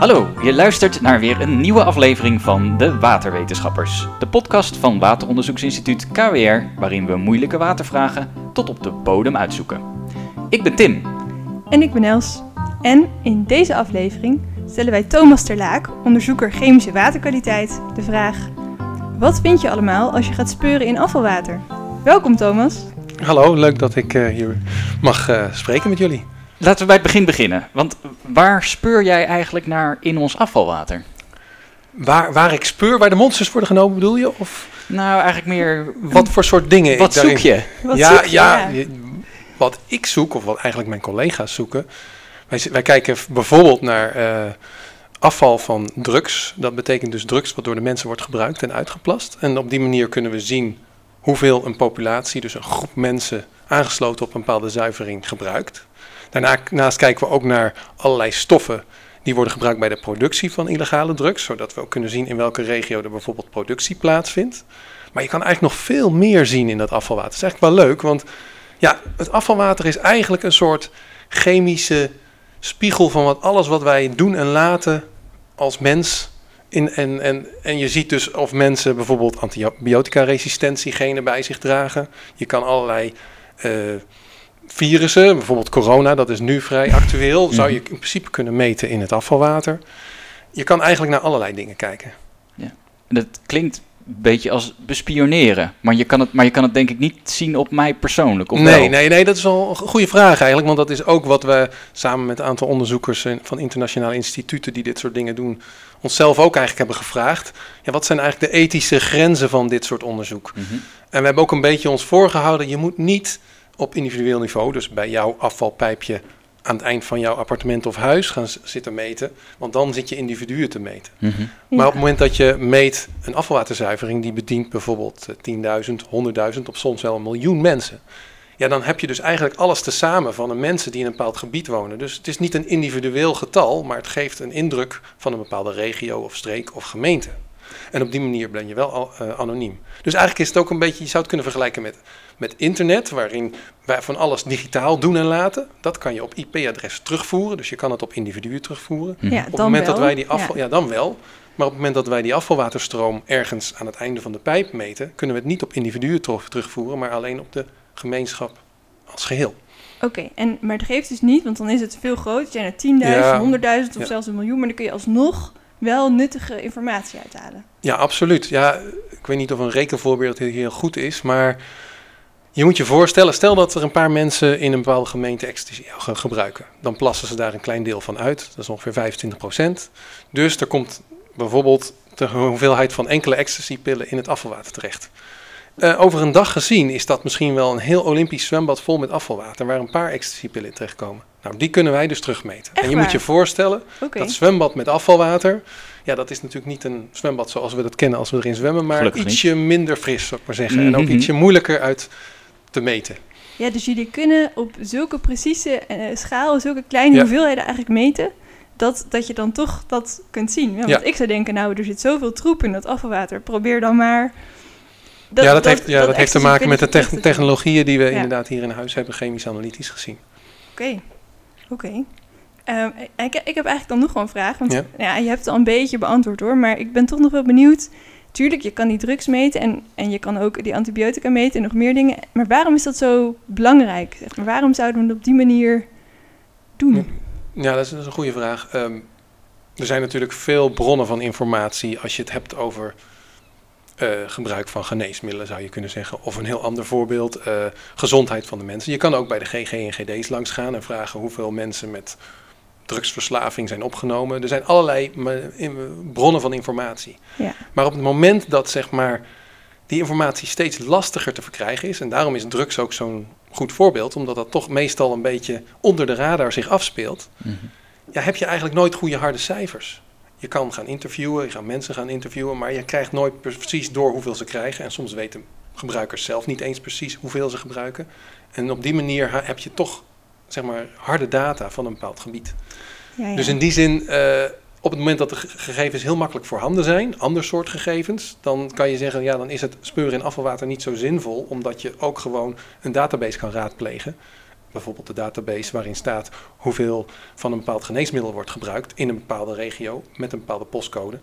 Hallo, je luistert naar weer een nieuwe aflevering van De Waterwetenschappers. De podcast van Wateronderzoeksinstituut KWR, waarin we moeilijke watervragen tot op de bodem uitzoeken. Ik ben Tim. En ik ben Els. En in deze aflevering stellen wij Thomas Terlaak, onderzoeker chemische waterkwaliteit, de vraag: Wat vind je allemaal als je gaat speuren in afvalwater? Welkom Thomas. Hallo, leuk dat ik uh, hier mag uh, spreken met jullie. Laten we bij het begin beginnen. Want waar speur jij eigenlijk naar in ons afvalwater? Waar, waar ik speur, waar de monsters worden genomen bedoel je? Of? Nou, eigenlijk meer... Wat voor soort dingen Wat zoek je? Wat ja, zoek je? ja, wat ik zoek, of wat eigenlijk mijn collega's zoeken. Wij, wij kijken bijvoorbeeld naar uh, afval van drugs. Dat betekent dus drugs wat door de mensen wordt gebruikt en uitgeplast. En op die manier kunnen we zien hoeveel een populatie, dus een groep mensen aangesloten op een bepaalde zuivering gebruikt. Daarnaast kijken we ook naar allerlei stoffen die worden gebruikt bij de productie van illegale drugs, zodat we ook kunnen zien in welke regio er bijvoorbeeld productie plaatsvindt. Maar je kan eigenlijk nog veel meer zien in dat afvalwater. Dat is eigenlijk wel leuk, want ja, het afvalwater is eigenlijk een soort chemische spiegel van wat alles wat wij doen en laten als mens. In, en, en, en je ziet dus of mensen bijvoorbeeld antibiotica-resistentiegenen bij zich dragen. Je kan allerlei uh, virussen, bijvoorbeeld corona, dat is nu vrij actueel, zou je in principe kunnen meten in het afvalwater. Je kan eigenlijk naar allerlei dingen kijken. Ja. Dat klinkt een beetje als bespioneren, maar je kan het, maar je kan het denk ik niet zien op mij persoonlijk. Of nee, wel? nee, nee, dat is wel een goede vraag eigenlijk, want dat is ook wat we samen met een aantal onderzoekers van internationale instituten die dit soort dingen doen, onszelf ook eigenlijk hebben gevraagd. Ja, wat zijn eigenlijk de ethische grenzen van dit soort onderzoek? Mhm. En we hebben ook een beetje ons voorgehouden, je moet niet op individueel niveau, dus bij jouw afvalpijpje aan het eind van jouw appartement of huis gaan zitten meten, want dan zit je individuen te meten. Mhm. Maar op het moment dat je meet een afvalwaterzuivering, die bedient bijvoorbeeld 10.000, 100.000 of soms wel een miljoen mensen. Ja, dan heb je dus eigenlijk alles tezamen van de mensen die in een bepaald gebied wonen. Dus het is niet een individueel getal, maar het geeft een indruk van een bepaalde regio of streek of gemeente. En op die manier ben je wel uh, anoniem. Dus eigenlijk is het ook een beetje, je zou het kunnen vergelijken met, met internet, waarin wij van alles digitaal doen en laten. Dat kan je op IP-adres terugvoeren, dus je kan het op individuen terugvoeren. Mhm. Ja, op het dan moment wel. dat wij die afval, Ja. ja. dan wel. Maar op het moment dat wij die afvalwaterstroom ergens aan het einde van de pijp meten, kunnen we het niet op individuen terug- terugvoeren, maar alleen op de gemeenschap als geheel. Oké, en maar het geeft dus niet, want dan is het veel groter. Zijn er 10.000, Ja. 100.000 of zelfs een miljoen, maar dan kun je alsnog wel nuttige informatie uithalen. Ja, absoluut. Ja, ik weet niet of een rekenvoorbeeld hier heel goed is, maar je moet je voorstellen, stel dat er een paar mensen in een bepaalde gemeente ecstasy gaan gebruiken. Dan plassen ze daar een klein deel van uit, dat is ongeveer 25%. Dus er komt bijvoorbeeld de hoeveelheid van enkele ecstasypillen in het afvalwater terecht. Eh, over een dag gezien is dat misschien wel een heel Olympisch zwembad vol met afvalwater, waar een paar ecstasypillen in terechtkomen. Nou, die kunnen wij dus terugmeten. Echt en je moet je voorstellen, dat zwembad met afvalwater, ja, dat is natuurlijk niet een zwembad zoals we dat kennen als we erin zwemmen, maar Gelukkig niet. ietsje minder fris, zou ik maar zeggen. En ook Mhm. ietsje moeilijker uit te meten. Ja, dus jullie kunnen op zulke precieze eh, schaal, zulke kleine Ja. hoeveelheden eigenlijk meten, dat, dat je dan toch dat kunt zien. Ja, want Ja. ik zou denken, nou, er zit zoveel troep in dat afvalwater. Probeer dan maar... ja, dat, heeft, ja, dat, heeft te maken met de techn- technologieën die we inderdaad hier in huis hebben, chemisch analytisch gezien. Oké, oké. Ehm, ik, ik heb eigenlijk dan nog wel een vraag. Want Ja. ja. je hebt het al een beetje beantwoord hoor. Maar ik ben toch nog wel benieuwd. Tuurlijk, je kan die drugs meten en, en je kan ook die antibiotica meten en nog meer dingen. Maar waarom is dat zo belangrijk? Zeg maar, waarom zouden we het op die manier doen? Ja. Ja, dat is, dat is een goede vraag. Ehm, er zijn natuurlijk veel bronnen van informatie als je het hebt over eh, gebruik van geneesmiddelen, zou je kunnen zeggen. Of een heel ander voorbeeld, eh, gezondheid van de mensen. Je kan ook bij de GG en GD's langs gaan en vragen hoeveel mensen met drugsverslaving zijn opgenomen. Er zijn allerlei bronnen van informatie. Ja. Maar op het moment dat zeg maar, die informatie steeds lastiger te verkrijgen is, en daarom is drugs ook zo'n goed voorbeeld, omdat dat toch meestal een beetje onder de radar zich afspeelt, Mhm. ja, heb je eigenlijk nooit goede harde cijfers. Je kan gaan interviewen, je gaat mensen gaan interviewen, maar je krijgt nooit precies door hoeveel ze krijgen. En soms weten gebruikers zelf niet eens precies hoeveel ze gebruiken. En op die manier heb je toch zeg maar, harde data van een bepaald gebied. Ja, ja. Dus in die zin, eh, op het moment dat de ge- gegevens heel makkelijk voorhanden zijn, ander soort gegevens, dan kan je zeggen, ja, dan is het speuren in afvalwater niet zo zinvol, omdat je ook gewoon een database kan raadplegen bijvoorbeeld de database waarin staat hoeveel van een bepaald geneesmiddel wordt gebruikt in een bepaalde regio met een bepaalde postcode.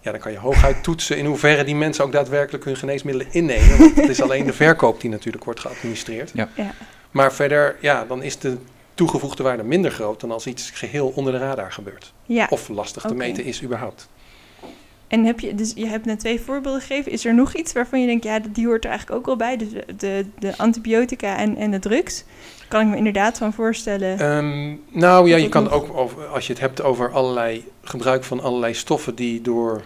Ja, dan kan je hooguit toetsen in hoeverre die mensen ook daadwerkelijk hun geneesmiddelen innemen. Want het is alleen de verkoop die natuurlijk wordt geadministreerd. Ja. Ja. Maar verder, ja, dan is de toegevoegde waarde minder groot dan als iets geheel onder de radar gebeurt. Ja. Of lastig te meten is überhaupt. En heb je, dus je hebt net twee voorbeelden gegeven. Is er nog iets waarvan je denkt, ja, die hoort er eigenlijk ook wel bij? Dus de, de, de antibiotica en, en de drugs. Kan ik me inderdaad van voorstellen. Ehm, nou ja, je kan nog? ook, over, als je het hebt over allerlei gebruik van allerlei stoffen die door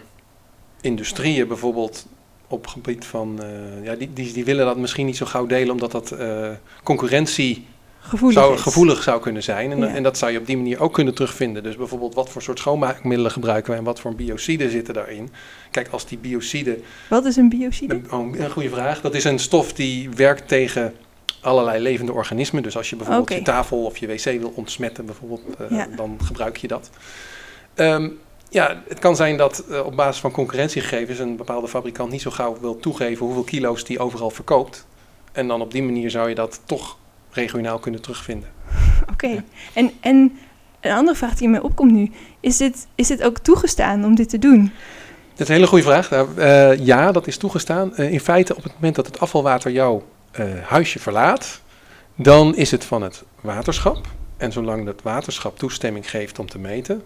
industrieën bijvoorbeeld op gebied van, eh, ja, die, die, die willen dat misschien niet zo gauw delen omdat dat eh, concurrentie gevoelig zou, is. gevoelig zou kunnen zijn. En, Ja. en dat zou je op die manier ook kunnen terugvinden. Dus bijvoorbeeld wat voor soort schoonmaakmiddelen gebruiken wij en wat voor biociden zitten daarin. Kijk, als die biociden Wat is een biocide? een, oh, een goede vraag. Dat is een stof die werkt tegen allerlei levende organismen. Dus als je bijvoorbeeld je tafel of je wc wil ontsmetten, bijvoorbeeld, eh, Ja. dan gebruik je dat. Ehm, ja, het kan zijn dat eh, op basis van concurrentiegegevens een bepaalde fabrikant niet zo gauw wil toegeven hoeveel kilo's die overal verkoopt. En dan op die manier zou je dat toch regionaal kunnen terugvinden. Oké. Ja. En, en een andere vraag die in mij opkomt nu. Is dit, is dit ook toegestaan om dit te doen? Dat is een hele goede vraag. Nou, eh, ja, dat is toegestaan. Eh, in feite, op het moment dat het afvalwater jouw huisje verlaat, dan is het van het waterschap. En zolang het waterschap toestemming geeft om te meten,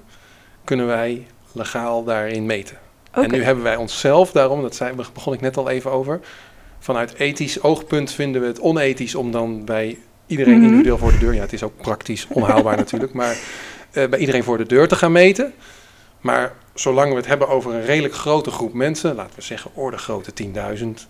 kunnen wij legaal daarin meten. En nu hebben wij onszelf daarom, dat zei, begon ik net al even over, vanuit ethisch oogpunt vinden we het onethisch om dan bij iedereen Mhm. individueel voor de deur, ja het is ook praktisch onhaalbaar natuurlijk, maar eh, bij iedereen voor de deur te gaan meten. Maar zolang we het hebben over een redelijk grote groep mensen, laten we zeggen orde grootte 10.000,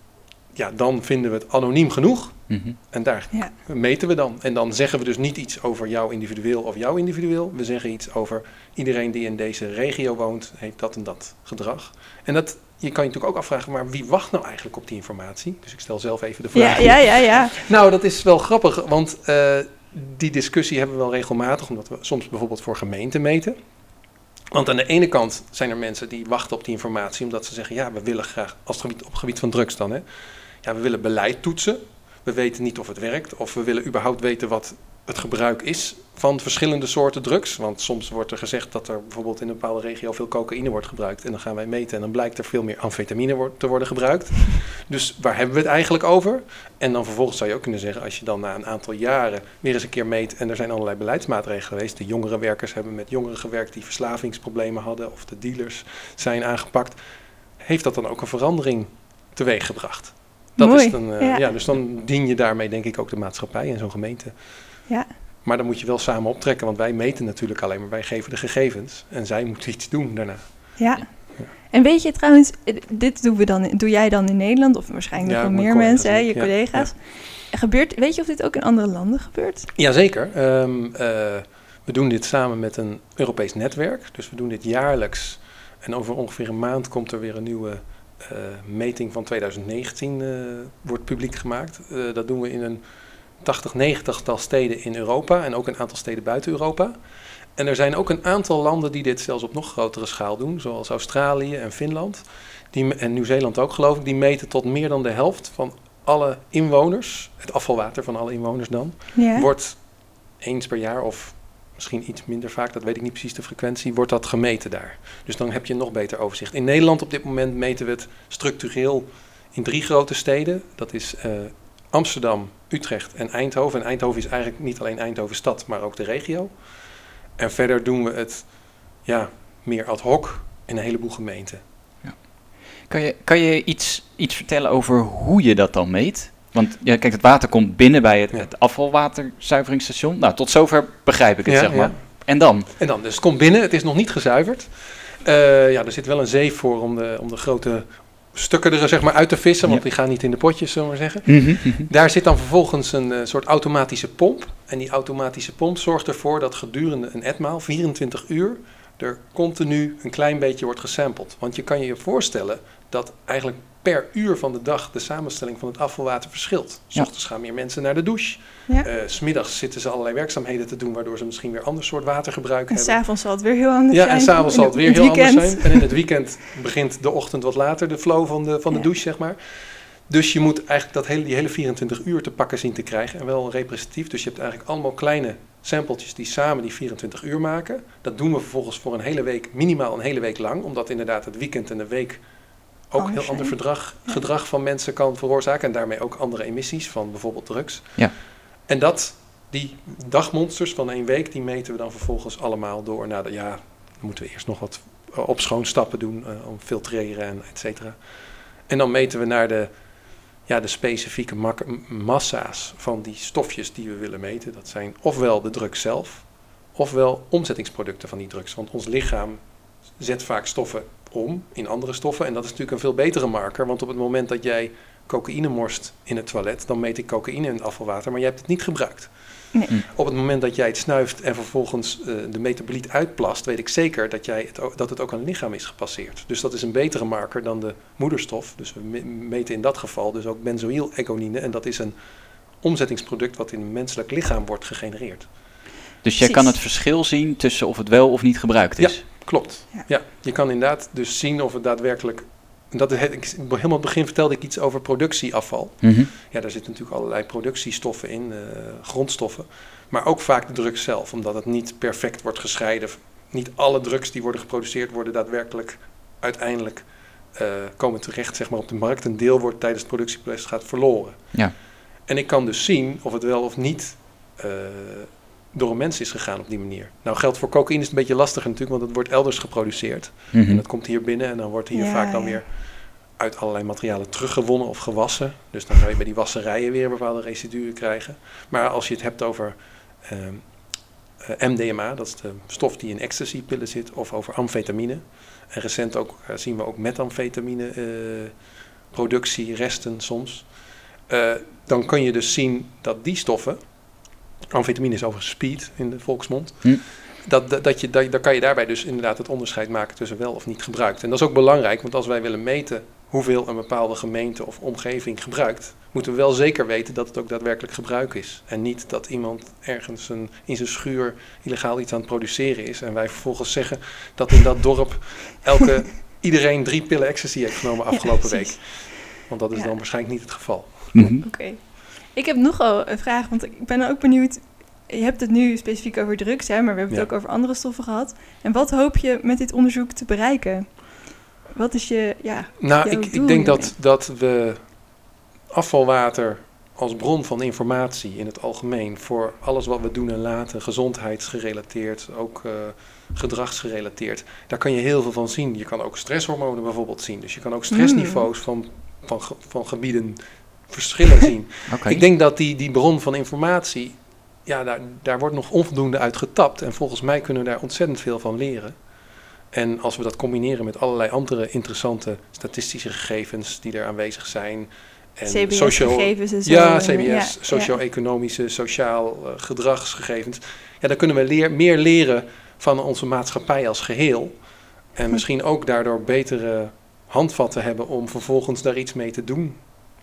ja dan vinden we het anoniem genoeg Mhm. en daar Ja. meten we dan. En dan zeggen we dus niet iets over jou individueel of jou individueel. We zeggen iets over iedereen die in deze regio woont, heeft dat en dat gedrag. En dat, je kan je natuurlijk ook afvragen, maar wie wacht nou eigenlijk op die informatie? Dus ik stel zelf even de vraag. Ja, ja, ja, ja. Nou, dat is wel grappig, want eh, die discussie hebben we wel regelmatig, omdat we soms bijvoorbeeld voor gemeenten meten. Want aan de ene kant zijn er mensen die wachten op die informatie, omdat ze zeggen, ja, we willen graag, als het gebied, op het gebied van drugs dan, hè, ja, we willen beleid toetsen. We weten niet of het werkt, of we willen überhaupt weten wat het gebruik is van verschillende soorten drugs. Want soms wordt er gezegd dat er bijvoorbeeld in een bepaalde regio veel cocaïne wordt gebruikt. En dan gaan wij meten en dan blijkt er veel meer amfetamine te worden gebruikt. Dus waar hebben we het eigenlijk over? En dan vervolgens zou je ook kunnen zeggen, als je dan na een aantal jaren weer eens een keer meet en er zijn allerlei beleidsmaatregelen geweest. De jongerenwerkers hebben met jongeren gewerkt die verslavingsproblemen hadden of de dealers zijn aangepakt. Heeft dat dan ook een verandering teweeggebracht? Dat Mooi, is dan, eh, ja. ja. dus dan dien je daarmee denk ik ook de maatschappij en zo'n gemeente. Ja. Maar dan moet je wel samen optrekken, want wij meten natuurlijk alleen maar, wij geven de gegevens en zij moeten iets doen daarna. Ja. En weet je trouwens, eh, dit doen we dan, doe jij dan in Nederland of waarschijnlijk Ja, nog wel mijn meer mensen, hè, je ja, collega's. Gebeurt, weet je of dit ook in andere landen gebeurt? Jazeker. Ehm eh, we doen dit samen met een Europees netwerk. Dus we doen dit jaarlijks. En over ongeveer een maand komt er weer een nieuwe meting van 2019 eh, wordt publiek gemaakt. Eh, dat doen we in een 80, 90 tal steden in Europa en ook een aantal steden buiten Europa. En er zijn ook een aantal landen die dit zelfs op nog grotere schaal doen, zoals Australië en Finland. Die, en Nieuw-Zeeland ook geloof ik, die meten tot meer dan de helft van alle inwoners, het afvalwater van alle inwoners dan, Ja. wordt eens per jaar of misschien iets minder vaak, dat weet ik niet precies de frequentie, wordt dat gemeten daar. Dus dan heb je nog beter overzicht. In Nederland op dit moment meten we het structureel in drie grote steden. Dat is eh, Amsterdam, Utrecht en Eindhoven. En Eindhoven is eigenlijk niet alleen Eindhoven stad, maar ook de regio. En verder doen we het ja, meer ad hoc in een heleboel gemeenten. Kan je, kan je iets, iets vertellen over hoe je dat dan meet? Want ja, kijk, het water komt binnen bij het, Ja. het afvalwaterzuiveringsstation. Nou, tot zover begrijp ik het, Ja, zeg maar. En dan? En dan, dus het komt binnen, het is nog niet gezuiverd. Eh, ja, er zit wel een zeef voor om de, om de grote stukken er zeg maar uit te vissen, want die gaan niet in de potjes, zullen we maar zeggen. Daar zit dan vervolgens een eh, soort automatische pomp. En die automatische pomp zorgt ervoor dat gedurende een etmaal, 24 uur, er continu een klein beetje wordt gesampled. Want je kan je je voorstellen dat eigenlijk per uur van de dag de samenstelling van het afvalwater verschilt. S Ja. ochtends gaan meer mensen naar de douche. Ja. Eh, S smiddags zitten ze allerlei werkzaamheden te doen, waardoor ze misschien weer ander soort watergebruik En hebben. s'avonds zal het weer heel anders Ja, zijn. en s'avonds zal het weer heel anders zijn. En in het weekend begint de ochtend wat later, de flow van de, van de Ja. douche, zeg maar. Dus je moet eigenlijk dat hele, die hele 24 uur te pakken zien te krijgen en wel representatief. Dus je hebt eigenlijk allemaal kleine sampletjes die samen die 24 uur maken. Dat doen we vervolgens voor een hele week, minimaal een hele week lang, omdat inderdaad het weekend en de week ook Anders heel ander zijn. verdrag, Ja. gedrag van mensen kan veroorzaken en daarmee ook andere emissies van bijvoorbeeld drugs. Ja. En dat, die dagmonsters van één week, die meten we dan vervolgens allemaal door naar de, ja, dan moeten we eerst nog wat eh, opschoonstappen doen eh, om filtreren en et cetera. En dan meten we naar de, ja, de specifieke massa's van die stofjes die we willen meten. Dat zijn ofwel de drugs zelf, ofwel omzettingsproducten van die drugs. Want ons lichaam zet vaak stoffen om in andere stoffen. En dat is natuurlijk een veel betere marker. Want op het moment dat jij cocaïne morst in het toilet, dan meet ik cocaïne in het afvalwater, maar je hebt het niet gebruikt. Nee. Hm. Op het moment dat jij het snuift en vervolgens eh, de metaboliet uitplast, weet ik zeker dat, jij het ook, dat het ook aan het lichaam is gepasseerd. Dus dat is een betere marker dan de moederstof. Dus we me- meten in dat geval dus ook benzoyl-econine. En dat is een omzettingsproduct wat in een menselijk lichaam wordt gegenereerd. Dus jij Precies. kan het verschil zien tussen of het wel of niet gebruikt is. Klopt. Ja. Ja. je kan inderdaad dus zien of het daadwerkelijk. Dat ik, helemaal in het begin vertelde ik iets over productieafval. Mhm. Ja, daar zitten natuurlijk allerlei productiestoffen in, eh, grondstoffen. Maar ook vaak de drugs zelf, omdat het niet perfect wordt gescheiden. Niet alle drugs die worden geproduceerd worden daadwerkelijk uiteindelijk eh, komen terecht zeg maar, op de markt. Een deel wordt tijdens het productieproces gaat verloren. Ja. En ik kan dus zien of het wel of niet eh, door een mens is gegaan op die manier. Nou geldt voor cocaïne is het een beetje lastiger natuurlijk, want het wordt elders geproduceerd. Mhm. En dat komt hier binnen en dan wordt hier Ja, vaak dan ja. weer uit allerlei materialen teruggewonnen of gewassen. Dus dan zou je bij die wasserijen weer bepaalde residuen krijgen. Maar als je het hebt over ehm, eh, MDMA, dat is de stof die in ecstasy-pillen zit, of over amfetamine. En recent ook, eh, zien we ook metamfetamine eh, productie, resten soms. Eh, dan kun je dus zien dat die stoffen, amfetamine is overigens speed in de volksmond, Hm. dat, dat, dat je, dat, dan kan je daarbij dus inderdaad het onderscheid maken tussen wel of niet gebruikt. En dat is ook belangrijk, want als wij willen meten hoeveel een bepaalde gemeente of omgeving gebruikt, moeten we wel zeker weten dat het ook daadwerkelijk gebruik is. En niet dat iemand ergens een, in zijn schuur illegaal iets aan het produceren is en wij vervolgens zeggen dat in dat dorp elke, iedereen drie pillen ecstasy heeft genomen afgelopen week. Want dat is Ja. dan waarschijnlijk niet het geval. Mhm. Oké. Ik heb nogal een vraag, want ik ben ook benieuwd. Je hebt het nu specifiek over drugs, hè, maar we hebben het Ja. ook over andere stoffen gehad. En wat hoop je met dit onderzoek te bereiken? Wat is je, ja, Nou, ik, ik denk dat, hiermee? dat we afvalwater als bron van informatie in het algemeen voor alles wat we doen en laten, gezondheidsgerelateerd, ook eh, gedragsgerelateerd, daar kan je heel veel van zien. Je kan ook stresshormonen bijvoorbeeld zien. Dus je kan ook stressniveaus van, van, van gebieden verschillen zien. Ik denk dat die, die bron van informatie, ja, daar, daar wordt nog onvoldoende uit getapt. En volgens mij kunnen we daar ontzettend veel van leren. En als we dat combineren met allerlei andere interessante statistische gegevens die er aanwezig zijn. En socio- CBS-gegevens en zo. ja, CBS, ja, socio-economische, sociaal eh, gedragsgegevens. Ja, dan kunnen we leer, meer leren van onze maatschappij als geheel. En Hm. misschien ook daardoor betere handvatten hebben om vervolgens daar iets mee te doen.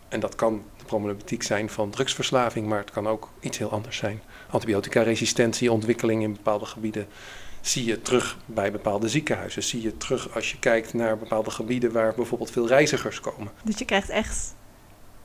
En dat kan de problematiek zijn van drugsverslaving, maar het kan ook iets heel anders zijn. Antibiotica-resistentie, ontwikkeling in bepaalde gebieden zie je terug bij bepaalde ziekenhuizen. Zie je terug als je kijkt naar bepaalde gebieden waar bijvoorbeeld veel reizigers komen. Dus je krijgt echt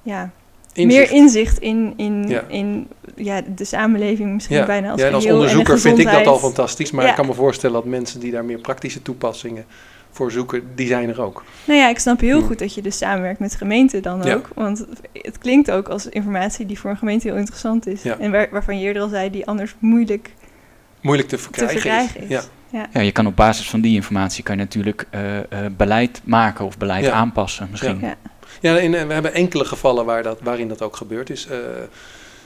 ja, Inzicht. meer inzicht in, in, Ja. in ja, de samenleving misschien Ja, bijna als ja, en als onderzoeker vind ik dat al fantastisch. Maar Ja. ik kan me voorstellen dat mensen die daar meer praktische toepassingen voor zoeken, die zijn er ook. Nou ja, ik snap heel Hmm. goed dat je dus samenwerkt met gemeenten dan Ja. ook. Want het klinkt ook als informatie die voor een gemeente heel interessant is. Ja. En waar, waarvan je eerder al zei, die anders moeilijk Moeilijk te te verkrijgen, is. Ja. Ja, je kan op basis van die informatie kan je natuurlijk eh, eh, beleid maken of beleid Ja. aanpassen misschien. Ja. Ja, en, eh, we hebben enkele gevallen waar dat, waarin dat ook gebeurd is. Eh,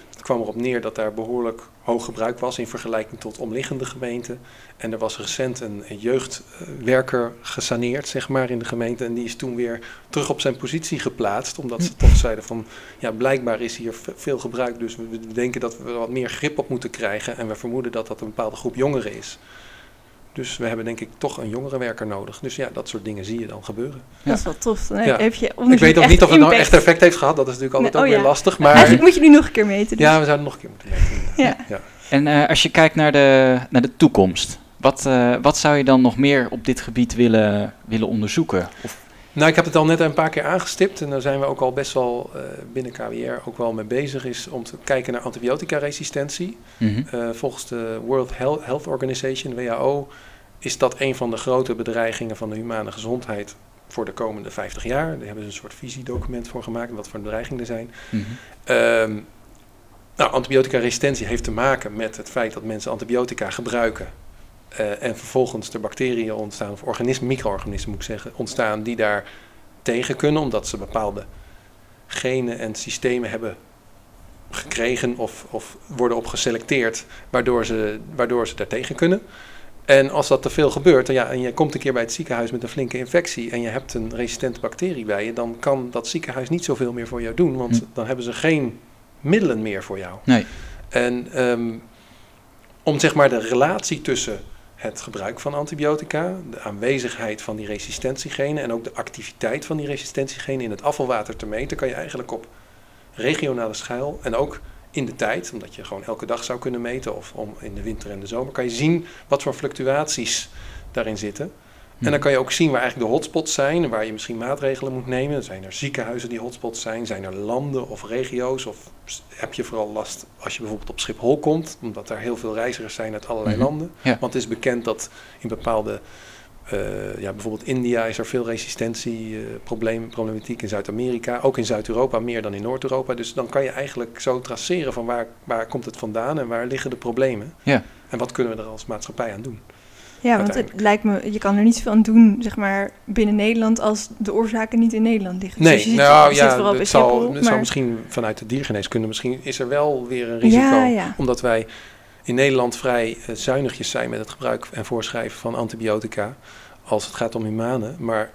het kwam erop neer dat daar behoorlijk hoog gebruik was in vergelijking tot omliggende gemeenten. En er was recent een, een jeugdwerker gesaneerd, zeg maar, in de gemeente. En die is toen weer terug op zijn positie geplaatst. Omdat ze toch zeiden van, ja, blijkbaar is hier ve- veel gebruik. Dus we we denken dat we er wat meer grip op moeten krijgen. En we vermoeden dat dat een bepaalde groep jongeren is. Dus we hebben denk ik toch een jongerenwerker nodig. Dus ja, dat soort dingen zie je dan gebeuren. Ja. Dat is wel tof. Dan Ja. heb je Ik weet ook echt niet of het nou echt effect heeft gehad. Dat is natuurlijk altijd Nee, ook oh weer lastig. Maar Eigenlijk moet je nu nog een keer meten. Dus. ja, we zouden nog een keer moeten meten. Ja. En eh, als je kijkt naar de, naar de toekomst, wat, eh, wat zou je dan nog meer op dit gebied willen, willen onderzoeken? Of Nou, ik heb het al net een paar keer aangestipt en daar zijn we ook al best wel uh, binnen KWR ook wel mee bezig, is om te kijken naar antibioticaresistentie. Mhm. Uh, volgens de World Health Organization, WHO, is dat een van de grote bedreigingen van de humane gezondheid voor de komende 50 jaar. Daar hebben ze een soort visiedocument voor gemaakt, wat voor bedreigingen er zijn. Um, nou, antibioticaresistentie heeft te maken met het feit dat mensen antibiotica gebruiken uh, en vervolgens er bacteriën ontstaan, of organismen, micro-organismen moet ik zeggen, ontstaan die daar tegen kunnen, omdat ze bepaalde genen en systemen hebben gekregen of, of worden op geselecteerd, waardoor ze, waardoor ze daar tegen kunnen. En als dat te veel gebeurt, en, ja, en je komt een keer bij het ziekenhuis met een flinke infectie en je hebt een resistente bacterie bij je, dan kan dat ziekenhuis niet zoveel meer voor jou doen, want Hm. dan hebben ze geen middelen meer voor jou. Nee. En um, om zeg maar de relatie tussen het gebruik van antibiotica, de aanwezigheid van die resistentiegenen en ook de activiteit van die resistentiegenen in het afvalwater te meten, kan je eigenlijk op regionale schaal en ook in de tijd, omdat je gewoon elke dag zou kunnen meten of om in de winter en de zomer, kan je zien wat voor fluctuaties daarin zitten. En dan kan je ook zien waar eigenlijk de hotspots zijn waar je misschien maatregelen moet nemen. Zijn er ziekenhuizen die hotspots zijn? Zijn er landen of regio's? Of heb je vooral last als je bijvoorbeeld op Schiphol komt, omdat er heel veel reizigers zijn uit allerlei Mhm. landen? Ja. Want het is bekend dat in bepaalde, uh, ja, bijvoorbeeld India is er veel resistentieprobleem, problematiek in Zuid-Amerika, ook in Zuid-Europa meer dan in Noord-Europa. Dus dan kan je eigenlijk zo traceren van waar, waar komt het vandaan en waar liggen de problemen. Ja. En wat kunnen we er als maatschappij aan doen? Ja, want het lijkt me, je kan er niet veel aan doen, zeg maar, binnen Nederland als de oorzaken niet in Nederland liggen. Nee, dus je zit, nou je ja, het zal, Schiphol, misschien vanuit de diergeneeskunde, misschien is er wel weer een risico. Ja, ja. Omdat wij in Nederland vrij eh, zuinigjes zijn met het gebruik en voorschrijven van antibiotica als het gaat om humanen. Maar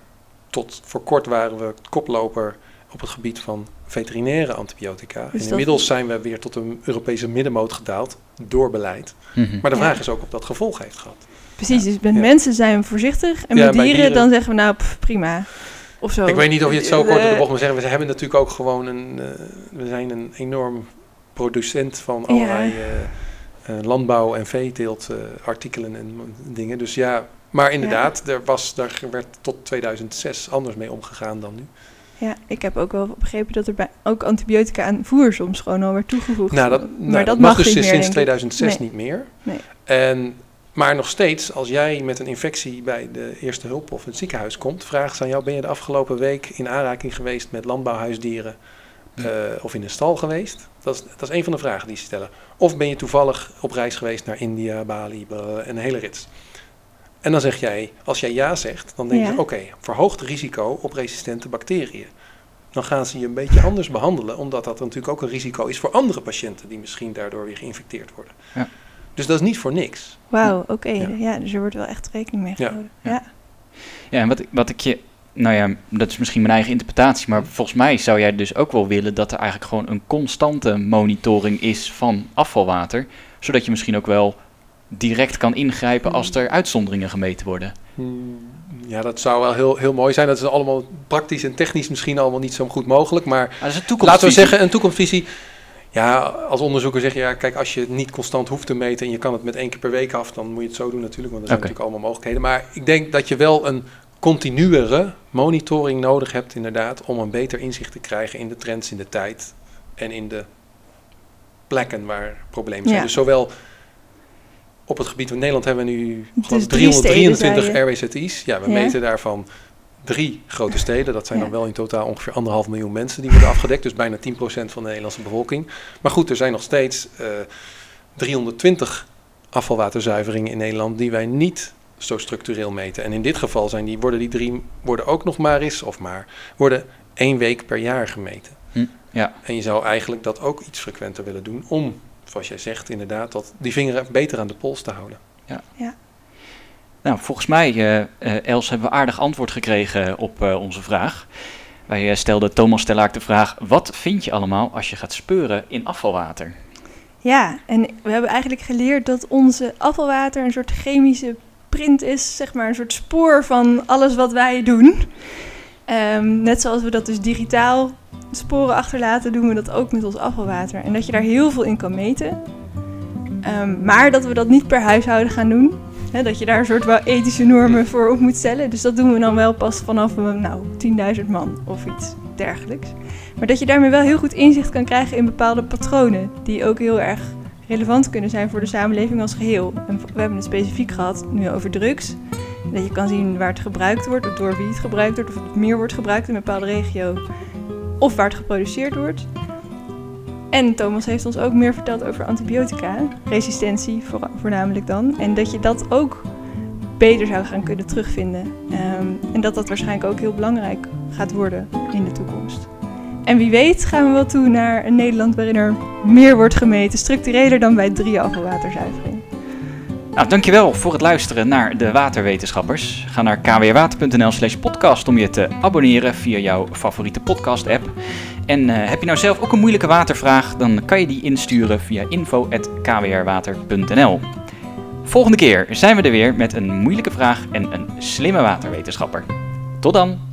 tot voor kort waren we koploper op het gebied van veterinaire antibiotica. Dus en dat- inmiddels zijn we weer tot een Europese middenmoot gedaald door beleid. Mhm. Maar de Ja. vraag is ook of dat gevolg heeft gehad. Precies, dus met Ja. mensen zijn we voorzichtig en Ja, met dieren, dieren- dan zeggen we nou pff, prima. Of zo. Ik weet niet of je het zo Eh, kort op de bocht moet zeggen. We hebben natuurlijk ook gewoon een... eh, we zijn een enorm producent van allerlei eh, eh, landbouw- en veeteeltartikelen en dingen. Dus ja, maar inderdaad, er was, daar werd tot 2006 anders mee omgegaan dan nu. Ja, ik heb ook wel begrepen dat er bij, ook antibiotica aan voer soms gewoon al werd toegevoegd. Nou, dat, maar nou, dat mag mag dus niet sinds meer, denk ik. 2006 Nee. niet meer. Nee. En, maar nog steeds, als jij met een infectie bij de eerste hulp of het ziekenhuis komt, vragen ze aan jou, ben je de afgelopen week in aanraking geweest met landbouwhuisdieren Ja. eh, of in een stal geweest? Dat is, dat is een van de vragen die ze stellen. Of ben je toevallig op reis geweest naar India, Bali, en een hele rits. En dan zeg jij, als jij ja zegt, dan denk Ja. je, oké, verhoogd risico op resistente bacteriën. Dan gaan ze je een beetje anders behandelen, omdat dat natuurlijk ook een risico is voor andere patiënten die misschien daardoor weer geïnfecteerd worden. Ja. Dus dat is niet voor niks. Wauw, oké. Ja. Ja. dus er wordt wel echt rekening mee gehouden. ja. Ja. Ja, en wat, ik- wat ik je... Nou ja, dat is misschien mijn eigen interpretatie, maar volgens mij zou jij dus ook wel willen dat er eigenlijk gewoon een constante monitoring is van afvalwater, zodat je misschien ook wel direct kan ingrijpen als er uitzonderingen gemeten worden. Hmm, Ja, dat zou wel heel, heel mooi zijn. Dat is allemaal praktisch en technisch misschien allemaal niet zo goed mogelijk. Maar Maar dat is een toekomst. laten we zeggen, een toekomstvisie. Ja, als onderzoeker zeg je, ja, kijk, als je het niet constant hoeft te meten en je kan het met één keer per week af, dan moet je het zo doen natuurlijk, want er zijn natuurlijk allemaal mogelijkheden. Maar ik denk dat je wel een continuere monitoring nodig hebt, inderdaad, om een beter inzicht te krijgen in de trends in de tijd en in de plekken waar problemen zijn. Ja. Dus zowel op het gebied van Nederland hebben we nu geloof ik, drie steden, 323 zei je. RWZI's. Ja, we Ja. meten daarvan drie grote steden. Dat zijn Ja. dan wel in totaal ongeveer anderhalf miljoen mensen die worden afgedekt. Dus bijna 10% van de Nederlandse bevolking. Maar goed, er zijn nog steeds eh 320 afvalwaterzuiveringen in Nederland die wij niet zo structureel meten. En in dit geval zijn die, worden die drie worden ook nog maar eens, of maar, worden één week per jaar gemeten. Hm, ja. En je zou eigenlijk dat ook iets frequenter willen doen om, zoals jij zegt, inderdaad, dat, die vinger beter aan de pols te houden. Nou, volgens mij, eh, eh, Els, hebben we aardig antwoord gekregen op eh, onze vraag. Wij stelden Thomas Stellaak de vraag, wat vind je allemaal als je gaat speuren in afvalwater? Ja, en we hebben eigenlijk geleerd dat onze afvalwater een soort chemische print is, zeg maar een soort spoor van alles wat wij doen. Ehm, net zoals we dat dus digitaal sporen achterlaten, doen we dat ook met ons afvalwater. En dat je daar heel veel in kan meten. Ehm, maar dat we dat niet per huishouden gaan doen. Dat je daar een soort wel ethische normen voor op moet stellen. Dus dat doen we dan wel pas vanaf een, nou, 10.000 man of iets dergelijks. Maar dat je daarmee wel heel goed inzicht kan krijgen in bepaalde patronen. Die ook heel erg relevant kunnen zijn voor de samenleving als geheel. We hebben het specifiek gehad nu over drugs. Dat je kan zien waar het gebruikt wordt, of door wie het gebruikt wordt, of het meer wordt gebruikt in een bepaalde regio. Of waar het geproduceerd wordt. En Thomas heeft ons ook meer verteld over antibiotica, resistentie voor, voornamelijk dan. En dat je dat ook beter zou gaan kunnen terugvinden. Ehm, en dat dat waarschijnlijk ook heel belangrijk gaat worden in de toekomst. En wie weet gaan we wel toe naar een Nederland waarin er meer wordt gemeten, structureler dan bij drie afvalwaterzuivering. Nou, dankjewel voor het luisteren naar de Waterwetenschappers. Ga naar kwwater.nl slash podcast om je te abonneren via jouw favoriete podcast app. En eh, heb je nou zelf ook een moeilijke watervraag, dan kan je die insturen via info.kwrwater.nl. Volgende keer zijn we er weer met een moeilijke vraag en een slimme waterwetenschapper. Tot dan!